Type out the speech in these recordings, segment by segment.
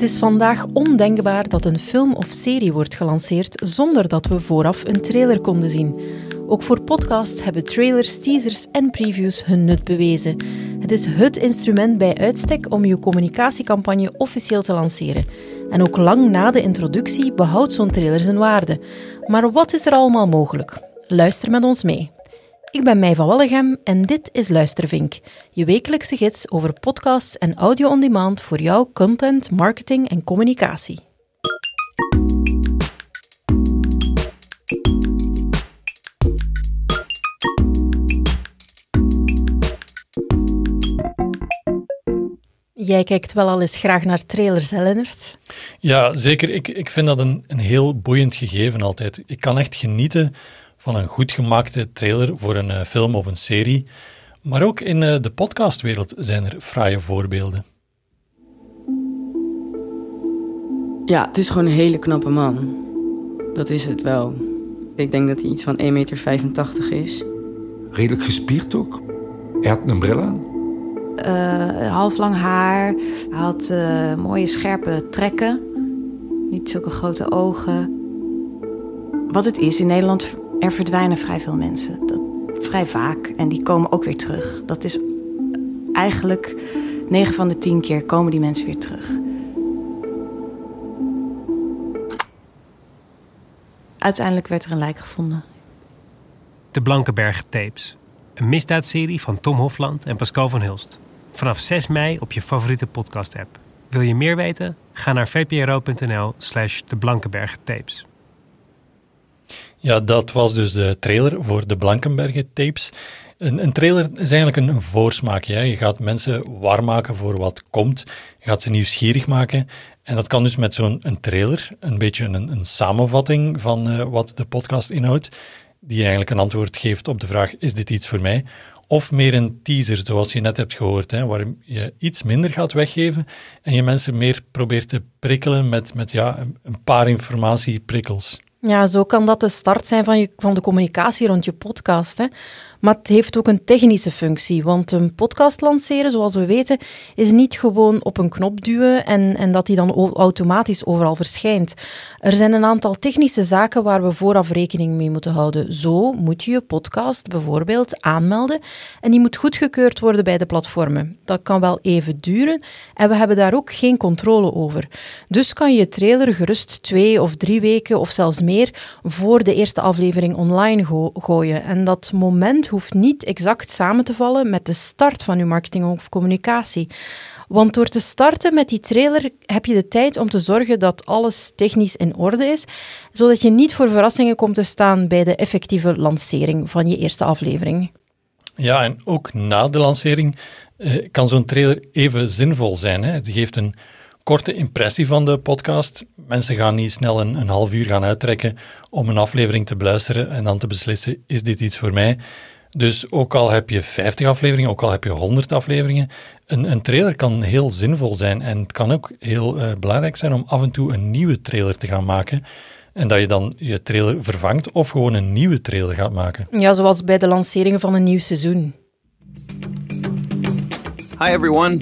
Het is vandaag ondenkbaar dat een film of serie wordt gelanceerd zonder dat we vooraf een trailer konden zien. Ook voor podcasts hebben trailers, teasers en previews hun nut bewezen. Het is het instrument bij uitstek om je communicatiecampagne officieel te lanceren. En ook lang na de introductie behoudt zo'n trailer zijn waarde. Maar wat is er allemaal mogelijk? Luister met ons mee. Ik ben Mij van Wallegem en dit is Luistervink, je wekelijkse gids over podcasts en audio on demand voor jouw content, marketing en communicatie. Jij kijkt wel al eens graag naar trailers, hè? Ja, zeker. Ik, ik vind dat een, een heel boeiend gegeven altijd. Ik kan echt genieten van een goed gemaakte trailer voor een uh, film of een serie. Maar ook in uh, de podcastwereld zijn er fraaie voorbeelden. Ja, het is gewoon een hele knappe man. Dat is het wel. Ik denk dat hij iets van 1,85 meter is. Redelijk gespierd ook. Hij had een bril aan. Uh, half lang haar. Hij had uh, mooie scherpe trekken. Niet zulke grote ogen. Wat het is, in Nederland er verdwijnen vrij veel mensen. Dat, vrij vaak. En die komen ook weer terug. Dat is eigenlijk 9 van de 10 keer komen die mensen weer terug. Uiteindelijk werd er een lijk gevonden. De Blankenberg Tapes. Een misdaadserie van Tom Hofland en Pascal van Hulst. Vanaf 6 mei op je favoriete podcast-app. Wil je meer weten? Ga naar vpro.nl slash de. Ja, dat was dus de trailer voor de Blankenbergen tapes. Een, een trailer is eigenlijk een, voorsmaakje. Hè. Je gaat mensen warm maken voor wat komt. Je gaat ze nieuwsgierig maken. En dat kan dus met zo'n trailer, een beetje een, een samenvatting van uh, wat de podcast inhoudt, die eigenlijk een antwoord geeft op de vraag, is dit iets voor mij? Of meer een teaser, zoals je net hebt gehoord, hè, waar je iets minder gaat weggeven en je mensen meer probeert te prikkelen met, met ja, een paar informatieprikkels. Ja, zo kan dat de start zijn van, je, van de communicatie rond je podcast. Hè. Maar het heeft ook een technische functie, want een podcast lanceren, zoals we weten, is niet gewoon op een knop duwen en, en dat die dan automatisch overal verschijnt. Er zijn een aantal technische zaken waar we vooraf rekening mee moeten houden. Zo moet je je podcast bijvoorbeeld aanmelden en die moet goedgekeurd worden bij de platformen. Dat kan wel even duren en we hebben daar ook geen controle over. Dus kan je trailer gerust twee of drie weken of zelfs meer voor de eerste aflevering online gooien. En dat moment hoeft niet exact samen te vallen met de start van je marketing of communicatie. Want door te starten met die trailer heb je de tijd om te zorgen dat alles technisch in orde is, zodat je niet voor verrassingen komt te staan bij de effectieve lancering van je eerste aflevering. Ja, en ook na de lancering eh, kan zo'n trailer even zinvol zijn. Hè? Het geeft een korte impressie van de podcast. Mensen gaan niet snel een, een half uur gaan uittrekken om een aflevering te beluisteren en dan te beslissen, is dit iets voor mij? Dus ook al heb je 50 afleveringen, ook al heb je 100 afleveringen, een, een trailer kan heel zinvol zijn. En het kan ook heel uh, belangrijk zijn om af en toe een nieuwe trailer te gaan maken. En dat je dan je trailer vervangt of gewoon een nieuwe trailer gaat maken. Ja, zoals bij de lanceringen van een nieuw seizoen. Hi everyone,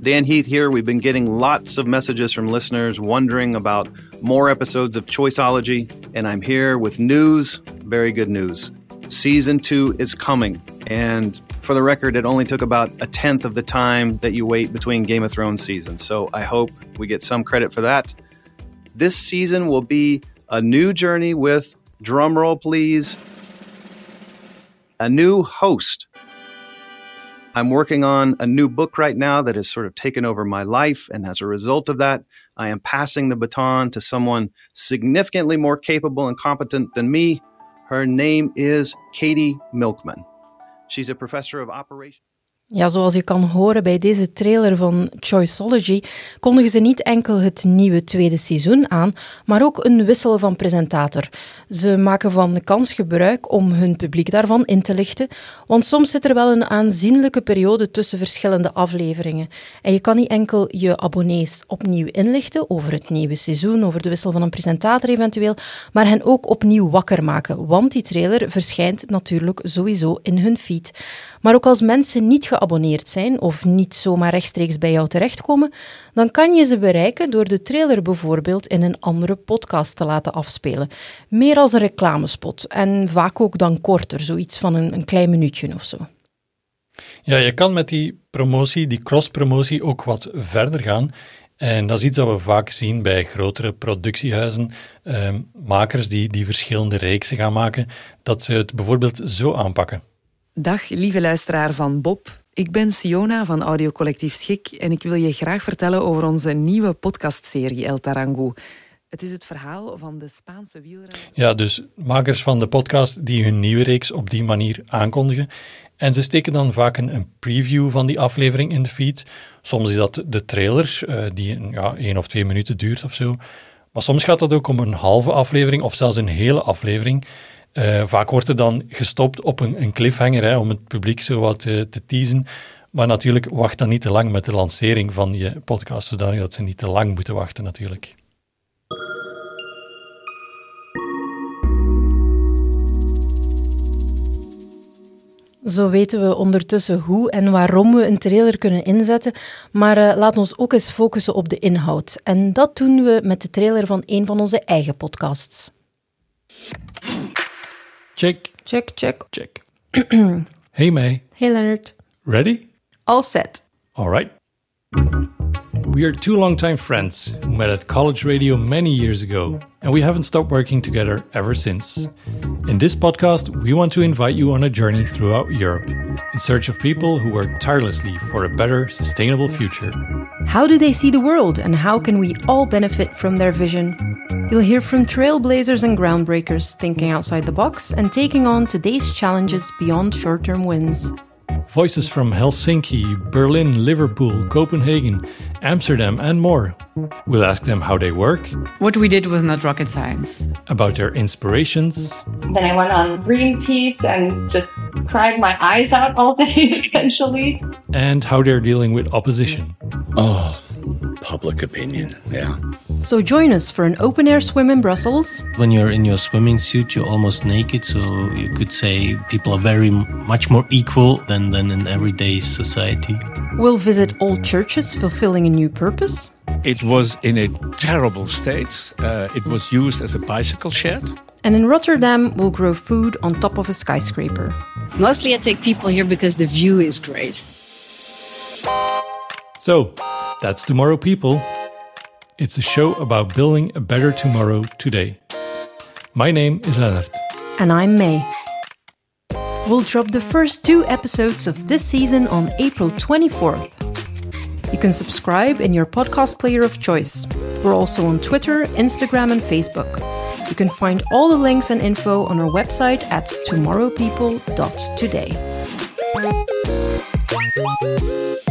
Dan Heath here. We've been getting lots of messages from listeners wondering about more episodes of Choiceology, and I'm here with news, very good news. Season two is coming. And for the record, it only took about a tenth of the time that you wait between Game of Thrones seasons. So I hope we get some credit for that. This season will be a new journey with, drumroll please, a new host. I'm working on a new book right now that has sort of taken over my life. And as a result of that, I am passing the baton to someone significantly more capable and competent than me Her name is Katie Milkman. She's a professor of operations. Ja, zoals je kan horen bij deze trailer van Choiceology, kondigen ze niet enkel het nieuwe tweede seizoen aan, maar ook een wissel van presentator. Ze maken van de kans gebruik om hun publiek daarvan in te lichten, want soms zit er wel een aanzienlijke periode tussen verschillende afleveringen. En je kan niet enkel je abonnees opnieuw inlichten over het nieuwe seizoen, over de wissel van een presentator eventueel, maar hen ook opnieuw wakker maken, want die trailer verschijnt natuurlijk sowieso in hun feed. Maar ook als mensen niet geabonneerd zijn of niet zomaar rechtstreeks bij jou terechtkomen, dan kan je ze bereiken door de trailer bijvoorbeeld in een andere podcast te laten afspelen. Meer als een reclamespot en vaak ook dan korter, zoiets van een, een klein minuutje of zo. Ja, je kan met die promotie, die cross-promotie, ook wat verder gaan. En dat is iets dat we vaak zien bij grotere productiehuizen, ehm, makers die, die verschillende reeksen gaan maken, dat ze het bijvoorbeeld zo aanpakken. Dag, lieve luisteraar van Bob. Ik ben Siona van Audiocollectief Schik en ik wil je graag vertellen over onze nieuwe podcastserie El Tarango. Het is het verhaal van de Spaanse wielrenner... Ja, dus makers van de podcast die hun nieuwe reeks op die manier aankondigen. En ze steken dan vaak een, preview van die aflevering in de feed. Soms is dat de trailer, uh, die ja, één of twee minuten duurt of zo. Maar soms gaat dat ook om een halve aflevering of zelfs een hele aflevering. Uh, vaak wordt er dan gestopt op een, een cliffhanger hè, om het publiek zo wat uh, te teasen. Maar natuurlijk, wacht dan niet te lang met de lancering van je podcast, zodat ze niet te lang moeten wachten natuurlijk. Zo weten we ondertussen hoe en waarom we een trailer kunnen inzetten, maar uh, laat ons ook eens focussen op de inhoud. En dat doen we met de trailer van een van onze eigen podcasts. Check. Check, check. Check. hey May. Hey Leonard. Ready? All set. All right. We are two longtime friends who met at college radio many years ago, and we haven't stopped working together ever since. In this podcast, we want to invite you on a journey throughout Europe in search of people who work tirelessly for a better, sustainable future. How do they see the world, and how can we all benefit from their vision? You'll hear from trailblazers and groundbreakers thinking outside the box and taking on today's challenges beyond short term wins. Voices from Helsinki, Berlin, Liverpool, Copenhagen, Amsterdam, and more. We'll ask them how they work. What we did was not rocket science. About their inspirations. Then I went on Greenpeace and just cried my eyes out all day, essentially. And how they're dealing with opposition. Oh, public opinion, yeah. So join us for an open air swim in Brussels. When you're in your swimming suit, you're almost naked, so you could say people are very much more equal than, than in everyday society. We'll visit old churches fulfilling a new purpose. It was in a terrible state. Uh, it was used as a bicycle shed. And in Rotterdam, we'll grow food on top of a skyscraper. Mostly I take people here because the view is great. So, that's Tomorrow People. It's a show about building a better tomorrow today. My name is Leonard. And I'm May. We'll drop the first two episodes of this season on April 24th. You can subscribe in your podcast player of choice. We're also on Twitter, Instagram, and Facebook. You can find all the links and info on our website at tomorrowpeople.today.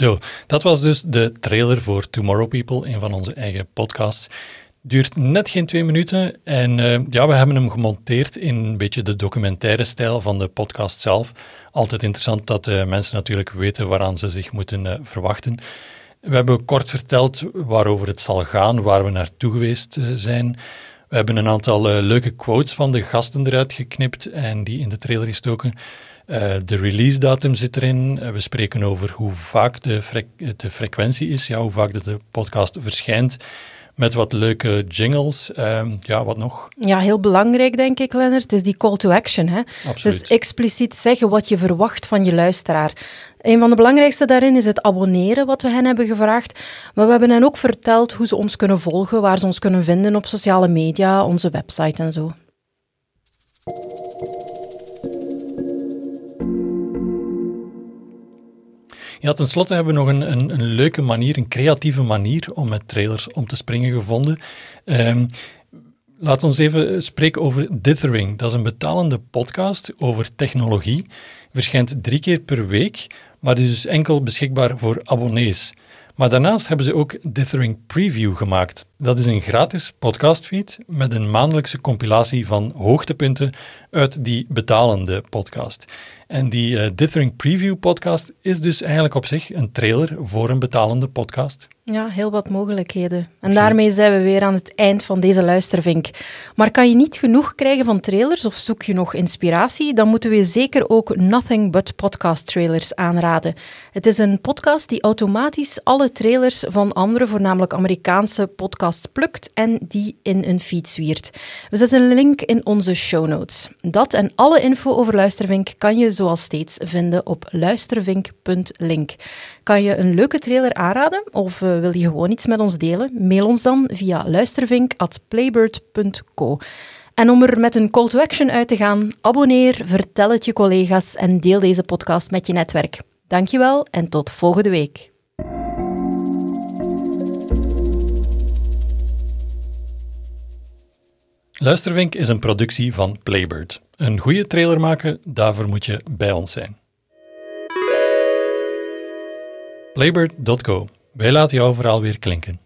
Zo, dat was dus de trailer voor Tomorrow People, een van onze eigen podcasts. Duurt net geen twee minuten en uh, ja, we hebben hem gemonteerd in een beetje de documentaire stijl van de podcast zelf. Altijd interessant dat uh, mensen natuurlijk weten waaraan ze zich moeten uh, verwachten. We hebben kort verteld waarover het zal gaan, waar we naartoe geweest zijn. We hebben een aantal leuke quotes van de gasten eruit geknipt en die in de trailer gestoken. Uh, de release datum zit erin. Uh, we spreken over hoe vaak de, fre de, frequentie is, ja, hoe vaak de podcast verschijnt. Met wat leuke jingles. Uh, ja, wat nog? Ja, heel belangrijk denk ik, Lennart. Het is die call to action. Hè? Absoluut. Dus expliciet zeggen wat je verwacht van je luisteraar. Een van de belangrijkste daarin is het abonneren, wat we hen hebben gevraagd. Maar we hebben hen ook verteld hoe ze ons kunnen volgen, waar ze ons kunnen vinden op sociale media, onze website en zo. Ja, tenslotte hebben we nog een, een, een, leuke manier, een creatieve manier om met trailers om te springen gevonden. Um, laat ons even spreken over Dithering. Dat is een betalende podcast over technologie. Verschijnt drie keer per week, maar is dus enkel beschikbaar voor abonnees. Maar daarnaast hebben ze ook Dithering Preview gemaakt. Dat is een gratis podcastfeed met een maandelijkse compilatie van hoogtepunten uit die betalende podcast. En die uh, Dithering Preview podcast is dus eigenlijk op zich een trailer voor een betalende podcast. Ja, heel wat mogelijkheden. En daarmee zijn we weer aan het eind van deze luistervink. Maar kan je niet genoeg krijgen van trailers of zoek je nog inspiratie? Dan moeten we zeker ook Nothing But Podcast Trailers aanraden. Het is een podcast die automatisch alle trailers van andere, voornamelijk Amerikaanse podcasts plukt en die in een feed zwiert. We zetten een link in onze show notes. Dat en alle info over Luistervink kan je zoals steeds vinden op luistervink.link. Kan je een leuke trailer aanraden of uh, wil je gewoon iets met ons delen? Mail ons dan via luistervink.playbird.co. En om er met een call to action uit te gaan, abonneer, vertel het je collega's en deel deze podcast met je netwerk. Dankjewel en tot volgende week. Luistervink is een productie van Playbird. Een goede trailer maken, daarvoor moet je bij ons zijn. Playbird.co. Wij laten jouw verhaal weer klinken.